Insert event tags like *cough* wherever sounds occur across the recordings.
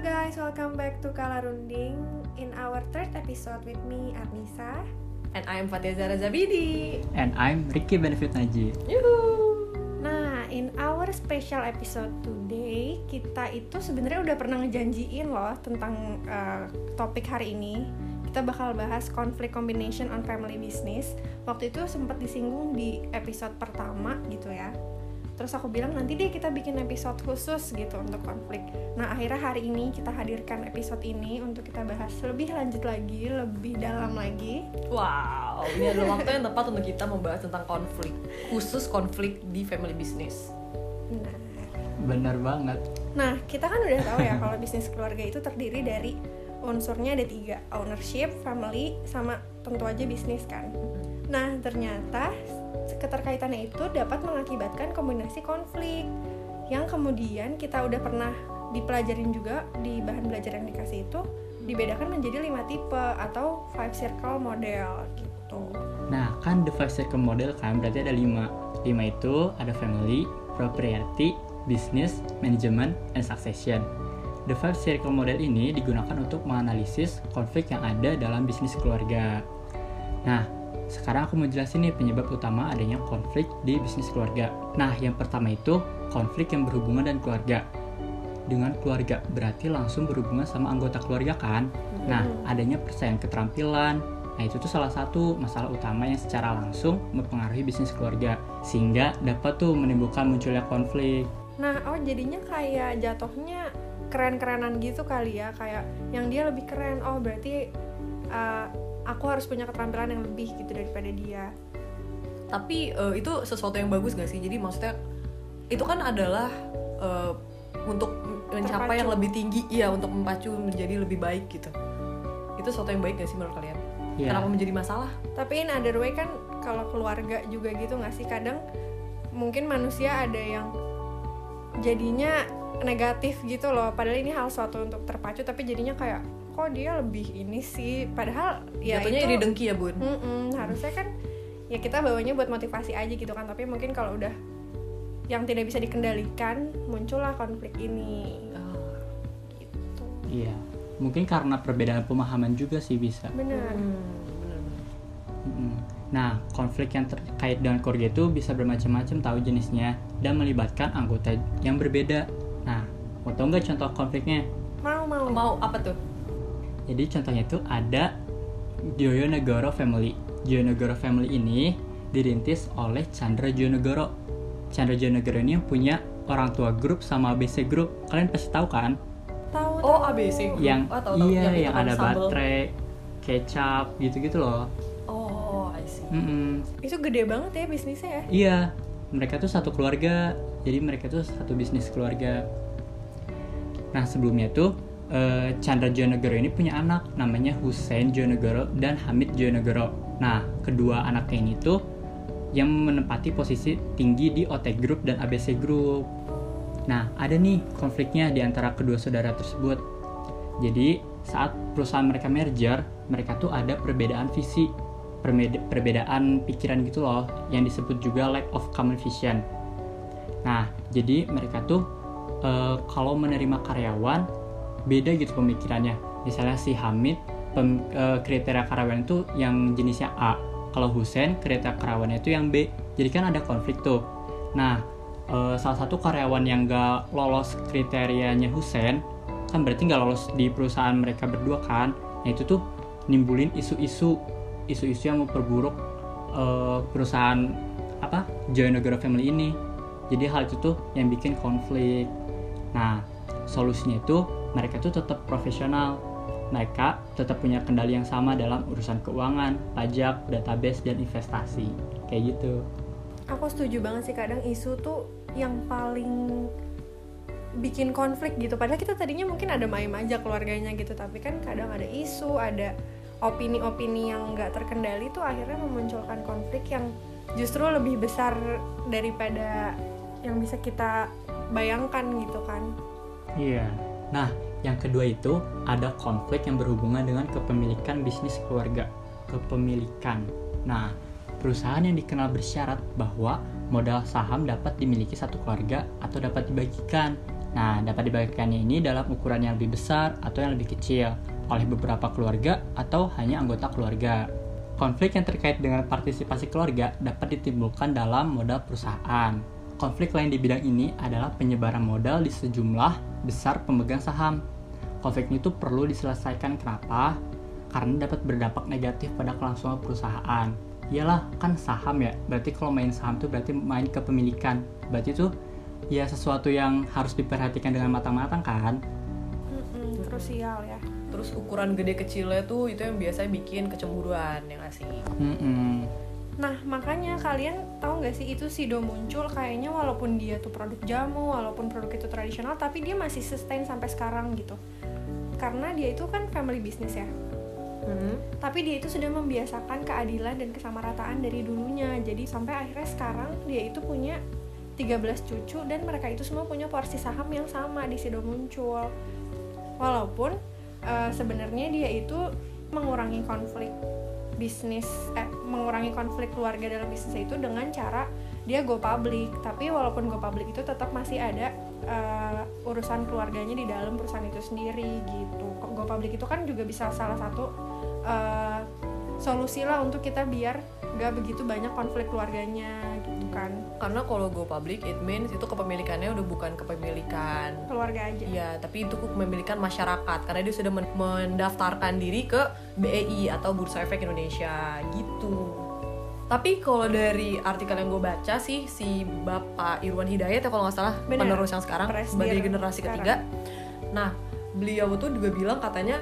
guys, welcome back to Kala Runding in our third episode with me Arnisa. And I'm Fatia Zara Zabidi. And I'm Ricky Benefit Naji. Yuhu. Nah, in our special episode today, kita itu sebenarnya udah pernah ngejanjiin loh tentang uh, topik hari ini. Kita bakal bahas conflict combination on family business. Waktu itu sempat disinggung di episode pertama gitu ya terus aku bilang nanti deh kita bikin episode khusus gitu untuk konflik. Nah akhirnya hari ini kita hadirkan episode ini untuk kita bahas lebih lanjut lagi lebih dalam lagi. Wow ini adalah waktu yang tepat untuk kita membahas tentang konflik khusus konflik di family business. Nah benar banget. Nah kita kan udah tahu ya kalau bisnis keluarga itu terdiri dari unsurnya ada tiga ownership family sama tentu aja bisnis kan. Nah ternyata keterkaitannya itu dapat mengakibatkan kombinasi konflik yang kemudian kita udah pernah dipelajarin juga di bahan belajar yang dikasih itu dibedakan menjadi lima tipe atau five circle model gitu. Nah kan the five circle model kan berarti ada lima. Lima itu ada family, propriety, business, management, and succession. The five circle model ini digunakan untuk menganalisis konflik yang ada dalam bisnis keluarga. Nah, sekarang aku mau jelasin nih penyebab utama adanya konflik di bisnis keluarga. Nah, yang pertama itu konflik yang berhubungan dan keluarga. Dengan keluarga berarti langsung berhubungan sama anggota keluarga kan? Nah, adanya persaingan keterampilan. Nah, itu tuh salah satu masalah utama yang secara langsung mempengaruhi bisnis keluarga sehingga dapat tuh menimbulkan munculnya konflik. Nah, oh jadinya kayak jatuhnya keren-kerenan gitu kali ya, kayak yang dia lebih keren. Oh, berarti uh, aku harus punya keterampilan yang lebih gitu daripada dia. Tapi uh, itu sesuatu yang bagus gak sih? Jadi maksudnya itu kan adalah uh, untuk mencapai terpacu. yang lebih tinggi ya untuk memacu menjadi lebih baik gitu. Itu sesuatu yang baik gak sih menurut kalian? Yeah. kenapa menjadi masalah? Tapi in other way kan kalau keluarga juga gitu gak sih? Kadang mungkin manusia ada yang jadinya negatif gitu loh. Padahal ini hal suatu untuk terpacu tapi jadinya kayak kok dia lebih ini sih. Padahal ya Jatuhnya itu dengki ya bun? Mm -mm, harusnya kan ya kita bawanya buat motivasi aja gitu kan. Tapi mungkin kalau udah yang tidak bisa dikendalikan muncullah konflik ini. Oh. gitu. Iya. Mungkin karena perbedaan pemahaman juga sih bisa. Benar. Hmm. nah konflik yang terkait dengan keluarga itu bisa bermacam-macam tahu jenisnya dan melibatkan anggota yang berbeda. Nah mau tau nggak contoh konfliknya? Mau mau. Mau apa tuh jadi contohnya itu ada Joyonegoro Family. Joyonegoro Family ini dirintis oleh Chandra Joyonegoro. Chandra Joyonegoro ini yang punya orang tua grup sama ABC grup. Kalian pasti tahu kan? Tahu. Oh, ABC grup. Yang oh, tahu, tahu. iya yang, yang ada sambal. baterai, kecap gitu-gitu loh. Oh, I see. Mm -mm. Itu gede banget ya bisnisnya ya? Iya. Mereka tuh satu keluarga. Jadi mereka tuh satu bisnis keluarga. Nah, sebelumnya tuh uh, Chandra Jonegoro ini punya anak namanya Hussein Jonegoro dan Hamid Jonegoro. Nah, kedua anaknya ini tuh yang menempati posisi tinggi di OT Group dan ABC Group. Nah, ada nih konfliknya di antara kedua saudara tersebut. Jadi, saat perusahaan mereka merger, mereka tuh ada perbedaan visi, perbedaan pikiran gitu loh, yang disebut juga lack of common vision. Nah, jadi mereka tuh uh, kalau menerima karyawan beda gitu pemikirannya. Misalnya si Hamid pem, e, kriteria karyawan itu yang jenisnya A. Kalau Husen kriteria karyawannya itu yang B. Jadi kan ada konflik tuh. Nah e, salah satu karyawan yang gak lolos kriterianya Husen kan berarti nggak lolos di perusahaan mereka berdua kan? Nah itu tuh nimbulin isu-isu isu-isu yang memperburuk e, perusahaan apa Joy Negara Family ini. Jadi hal itu tuh yang bikin konflik. Nah solusinya itu mereka tuh tetap profesional. Mereka tetap punya kendali yang sama dalam urusan keuangan, pajak, database, dan investasi. Kayak gitu. Aku setuju banget sih kadang isu tuh yang paling bikin konflik gitu. Padahal kita tadinya mungkin ada main aja keluarganya gitu, tapi kan kadang ada isu, ada opini-opini yang nggak terkendali tuh akhirnya memunculkan konflik yang justru lebih besar daripada yang bisa kita bayangkan gitu kan. Iya. Yeah Nah, yang kedua itu ada konflik yang berhubungan dengan kepemilikan bisnis keluarga. Kepemilikan. Nah, perusahaan yang dikenal bersyarat bahwa modal saham dapat dimiliki satu keluarga atau dapat dibagikan. Nah, dapat dibagikannya ini dalam ukuran yang lebih besar atau yang lebih kecil oleh beberapa keluarga atau hanya anggota keluarga. Konflik yang terkait dengan partisipasi keluarga dapat ditimbulkan dalam modal perusahaan. Konflik lain di bidang ini adalah penyebaran modal di sejumlah besar pemegang saham. Konflik itu perlu diselesaikan kenapa? Karena dapat berdampak negatif pada kelangsungan perusahaan. Iyalah, kan saham ya. Berarti kalau main saham itu berarti main kepemilikan. Berarti itu ya sesuatu yang harus diperhatikan dengan matang-matang kan? Mm-mm, krusial ya terus ukuran gede kecilnya tuh itu yang biasanya bikin kecemburuan ya nggak sih Mm-mm. Nah, makanya kalian tahu nggak sih itu Sido muncul kayaknya walaupun dia tuh produk jamu, walaupun produk itu tradisional, tapi dia masih sustain sampai sekarang gitu. Karena dia itu kan family business ya. Hmm. Tapi dia itu sudah membiasakan keadilan dan kesamarataan dari dulunya. Jadi sampai akhirnya sekarang dia itu punya 13 cucu dan mereka itu semua punya porsi saham yang sama di Sido muncul. Walaupun eh, sebenarnya dia itu mengurangi konflik bisnis eh mengurangi konflik keluarga dalam bisnis itu dengan cara dia go public. Tapi walaupun go public itu tetap masih ada eh, urusan keluarganya di dalam perusahaan itu sendiri gitu. Go public itu kan juga bisa salah satu eh, solusi lah untuk kita biar gak begitu banyak konflik keluarganya gitu kan karena kalau go public it means itu kepemilikannya udah bukan kepemilikan keluarga aja Iya, tapi itu kepemilikan masyarakat karena dia sudah men- mendaftarkan diri ke BEI atau Bursa Efek Indonesia gitu. Tapi kalau dari artikel yang gue baca sih si Bapak Irwan Hidayat ya kalau nggak salah Benar. penerus yang sekarang sebagai generasi sekarang. ketiga. Nah, beliau tuh juga bilang katanya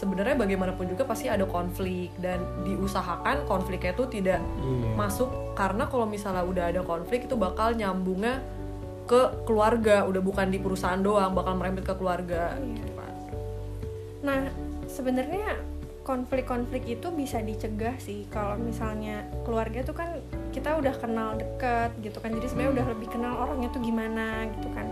sebenarnya bagaimanapun juga pasti ada konflik dan diusahakan konfliknya itu tidak Iya. masuk karena kalau misalnya udah ada konflik itu bakal nyambungnya ke keluarga udah bukan di perusahaan doang bakal merembet ke keluarga Iya. gitu kan. Nah, sebenarnya konflik-konflik itu bisa dicegah sih kalau misalnya keluarga tuh kan kita udah kenal deket gitu kan jadi sebenarnya udah lebih kenal orangnya tuh gimana gitu kan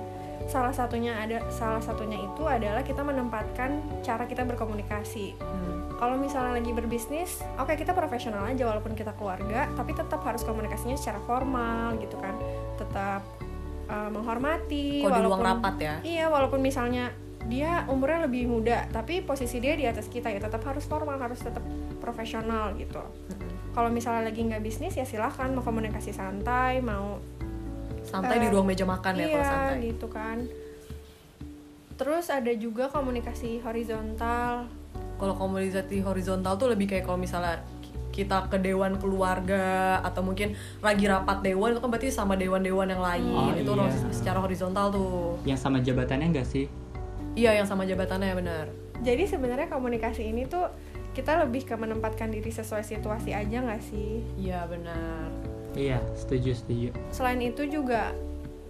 salah satunya ada salah satunya itu adalah kita menempatkan cara kita berkomunikasi Hmm. kalau misalnya lagi berbisnis oke kita profesional aja walaupun kita keluarga tapi tetap harus komunikasinya secara formal gitu kan tetap uh, menghormati ruang walaupun- rapat ya Iya, walaupun misalnya dia umurnya lebih muda, tapi posisi dia di atas kita ya tetap harus formal, harus tetap profesional gitu. Kalau misalnya lagi nggak bisnis ya silahkan mau komunikasi santai, mau santai Eh, di ruang meja makan ya kalau iya santai gitu kan. Terus ada juga komunikasi horizontal. kalau komunikasi horizontal tuh lebih kayak kalau misalnya kita ke dewan keluarga atau mungkin lagi rapat dewan itu kan berarti sama dewan-dewan yang lain Oh, itu iya. secara horizontal tuh Yang sama jabatannya enggak sih? iya yang sama jabatannya benar Jadi sebenarnya komunikasi ini tuh kita lebih ke menempatkan diri sesuai situasi aja nggak sih? iya benar Iya, setuju, setuju. selain itu juga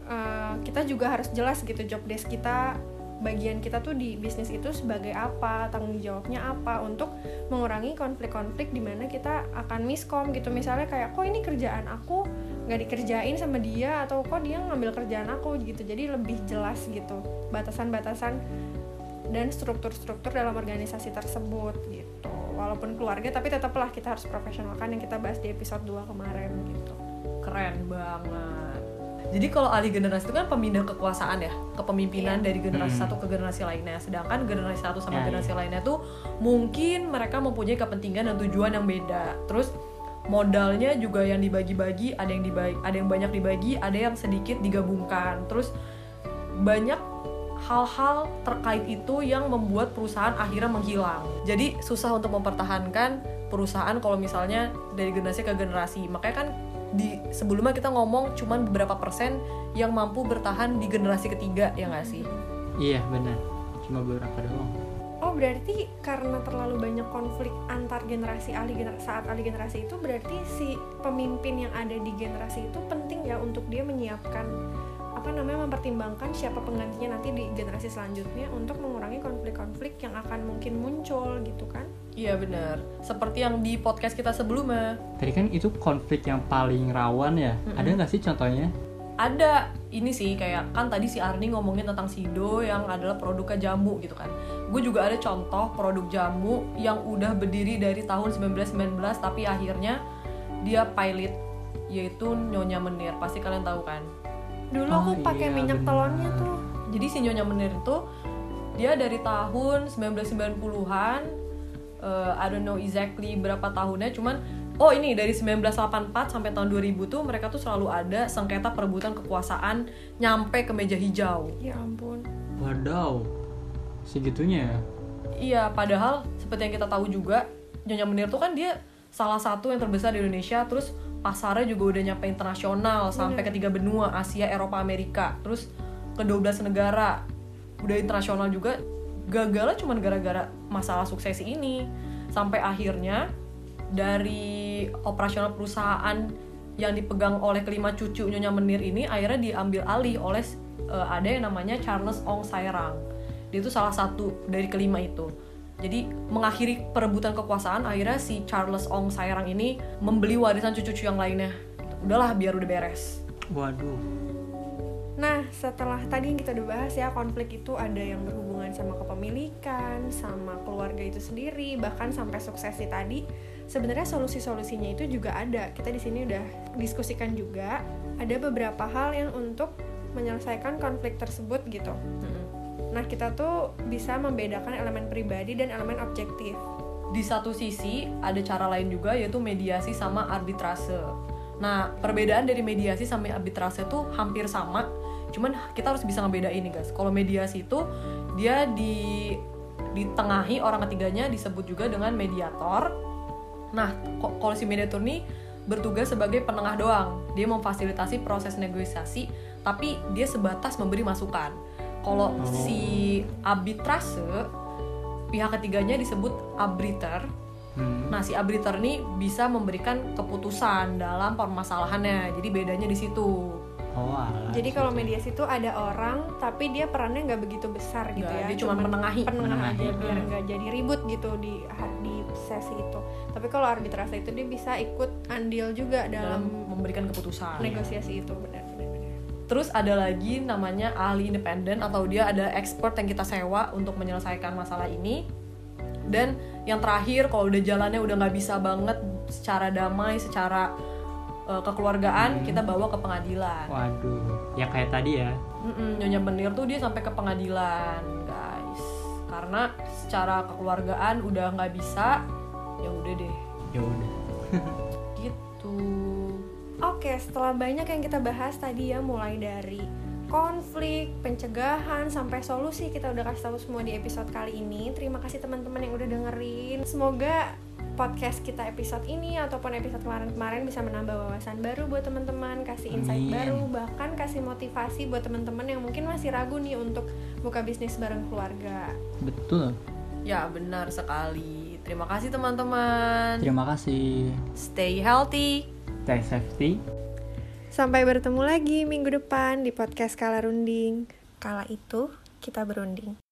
uh, kita juga harus jelas gitu job desk kita bagian kita tuh di bisnis itu sebagai apa tanggung jawabnya apa untuk mengurangi konflik-konflik di mana kita akan miskom gitu. Misalnya kayak kok ini kerjaan aku nggak dikerjain sama dia atau kok dia ngambil kerjaan aku? Gitu. Jadi lebih jelas gitu batasan-batasan dan struktur-struktur dalam organisasi tersebut gitu. Walaupun keluarga tapi tetaplah kita harus profesionalkan yang kita bahas di episode 2 kemarin keren banget jadi kalau alih generasi itu kan pemindah kekuasaan ya kepemimpinan Iya. dari generasi Hmm. satu ke generasi lainnya sedangkan generasi satu sama Ya, generasi lainnya tuh mungkin mereka mempunyai kepentingan dan tujuan yang beda terus modalnya juga yang dibagi-bagi ada yang dibagi ada yang banyak dibagi ada yang sedikit digabungkan terus banyak hal-hal terkait itu yang membuat perusahaan akhirnya menghilang. Jadi susah untuk mempertahankan perusahaan kalau misalnya dari generasi ke generasi. Makanya kan di sebelumnya kita ngomong cuman beberapa persen yang mampu bertahan di generasi ketiga ya nggak sih? Iya, benar. Cuma beberapa doang. Oh berarti karena terlalu banyak konflik antar generasi alih gener saat alih generasi itu berarti si pemimpin yang ada di generasi itu penting ya untuk dia menyiapkan apa namanya mempertimbangkan siapa penggantinya nanti di generasi selanjutnya untuk mengurangi konflik-konflik yang akan mungkin muncul gitu kan? Iya benar. Seperti yang di podcast kita sebelumnya. Tadi kan itu konflik yang paling rawan ya. Ada nggak sih contohnya? ada ini sih kayak kan tadi si Arni ngomongin tentang Sido yang adalah produknya jamu gitu kan gue juga ada contoh produk jamu yang udah berdiri dari tahun 1919 tapi akhirnya dia pilot yaitu Nyonya Menir pasti kalian tahu kan Dulu Oh, aku pakai iya, minyak benar. telonnya tuh. jadi si Nyonya Menir itu dia dari tahun 1990-an uh, I don't know exactly berapa tahunnya cuman oh ini dari 1984 sampai tahun 2000 tuh mereka tuh selalu ada sengketa perebutan kekuasaan nyampe ke meja hijau. Ya ampun. Wadaw, segitunya ya? iya padahal seperti yang kita tahu juga Nyonya Menir tuh kan dia salah satu yang terbesar di Indonesia terus pasarnya juga udah nyampe internasional sampai ke tiga benua Asia Eropa Amerika terus ke 12 negara. Udah internasional juga gagalnya cuma gara-gara masalah suksesi ini. Sampai akhirnya dari operasional perusahaan yang dipegang oleh kelima cucu Nyonya Menir ini akhirnya diambil alih oleh uh, ada yang namanya Charles Ong Sairang. Dia itu salah satu dari kelima itu. Jadi mengakhiri perebutan kekuasaan akhirnya si Charles Ong Sairang ini membeli warisan cucu-cucu yang lainnya. Udahlah biar udah beres. Waduh. Nah, setelah tadi yang kita udah bahas ya, konflik itu ada yang berhubungan sama kepemilikan, sama keluarga itu sendiri, bahkan sampai suksesi tadi. Sebenarnya solusi-solusinya itu juga ada. Kita di sini udah diskusikan juga. Ada beberapa hal yang untuk menyelesaikan konflik tersebut gitu. Nah, kita tuh bisa membedakan elemen pribadi dan elemen objektif. di satu sisi ada cara lain juga yaitu mediasi sama arbitrase. Nah, perbedaan dari mediasi sama arbitrase tuh hampir sama, cuman kita harus bisa ngebedain nih guys. Kalau mediasi itu dia di ditengahi orang ketiganya disebut juga dengan mediator. Nah, kalau si mediator nih bertugas sebagai penengah doang. Dia memfasilitasi proses negosiasi, tapi dia sebatas memberi masukan. Kalau Oh. si arbitrase pihak ketiganya disebut arbiter. Hmm. Nah, si arbiter ini bisa memberikan keputusan dalam permasalahannya. Jadi bedanya di situ. Oh, Jadi kalau mediasi itu ada orang, tapi dia perannya nggak begitu besar gitu Nggak, ya. dia cuma menengahi. penengah Menengahi. aja biar Hmm. nggak jadi ribut gitu di di sesi itu. Tapi kalau arbitrase itu dia bisa ikut andil juga dalam dalam memberikan keputusan. negosiasi itu benar-benar. Terus ada lagi namanya ahli independen atau dia ada expert yang kita sewa untuk menyelesaikan masalah ini. Dan yang terakhir kalau udah jalannya udah nggak bisa banget secara damai, secara uh, kekeluargaan, Hmm. kita bawa ke pengadilan. Waduh, ya kayak tadi ya. Mm-mm, Nyonya Menir tuh dia sampai ke pengadilan, guys. Karena secara kekeluargaan udah nggak bisa, ya udah deh, Ya udah. *laughs* gitu. Oke, setelah banyak yang kita bahas tadi ya mulai dari konflik, pencegahan sampai solusi kita udah kasih tahu semua di episode kali ini. Terima kasih teman-teman yang udah dengerin. Semoga podcast kita episode ini ataupun episode kemarin-kemarin bisa menambah wawasan baru buat teman-teman, kasih insight Amin. baru, bahkan kasih motivasi buat teman-teman yang mungkin masih ragu nih untuk buka bisnis bareng keluarga. Betul. Ya benar sekali. Terima kasih teman-teman. Terima kasih. Stay healthy. Stay safety. Sampai bertemu lagi minggu depan di podcast Kala Runding. Kala itu kita berunding.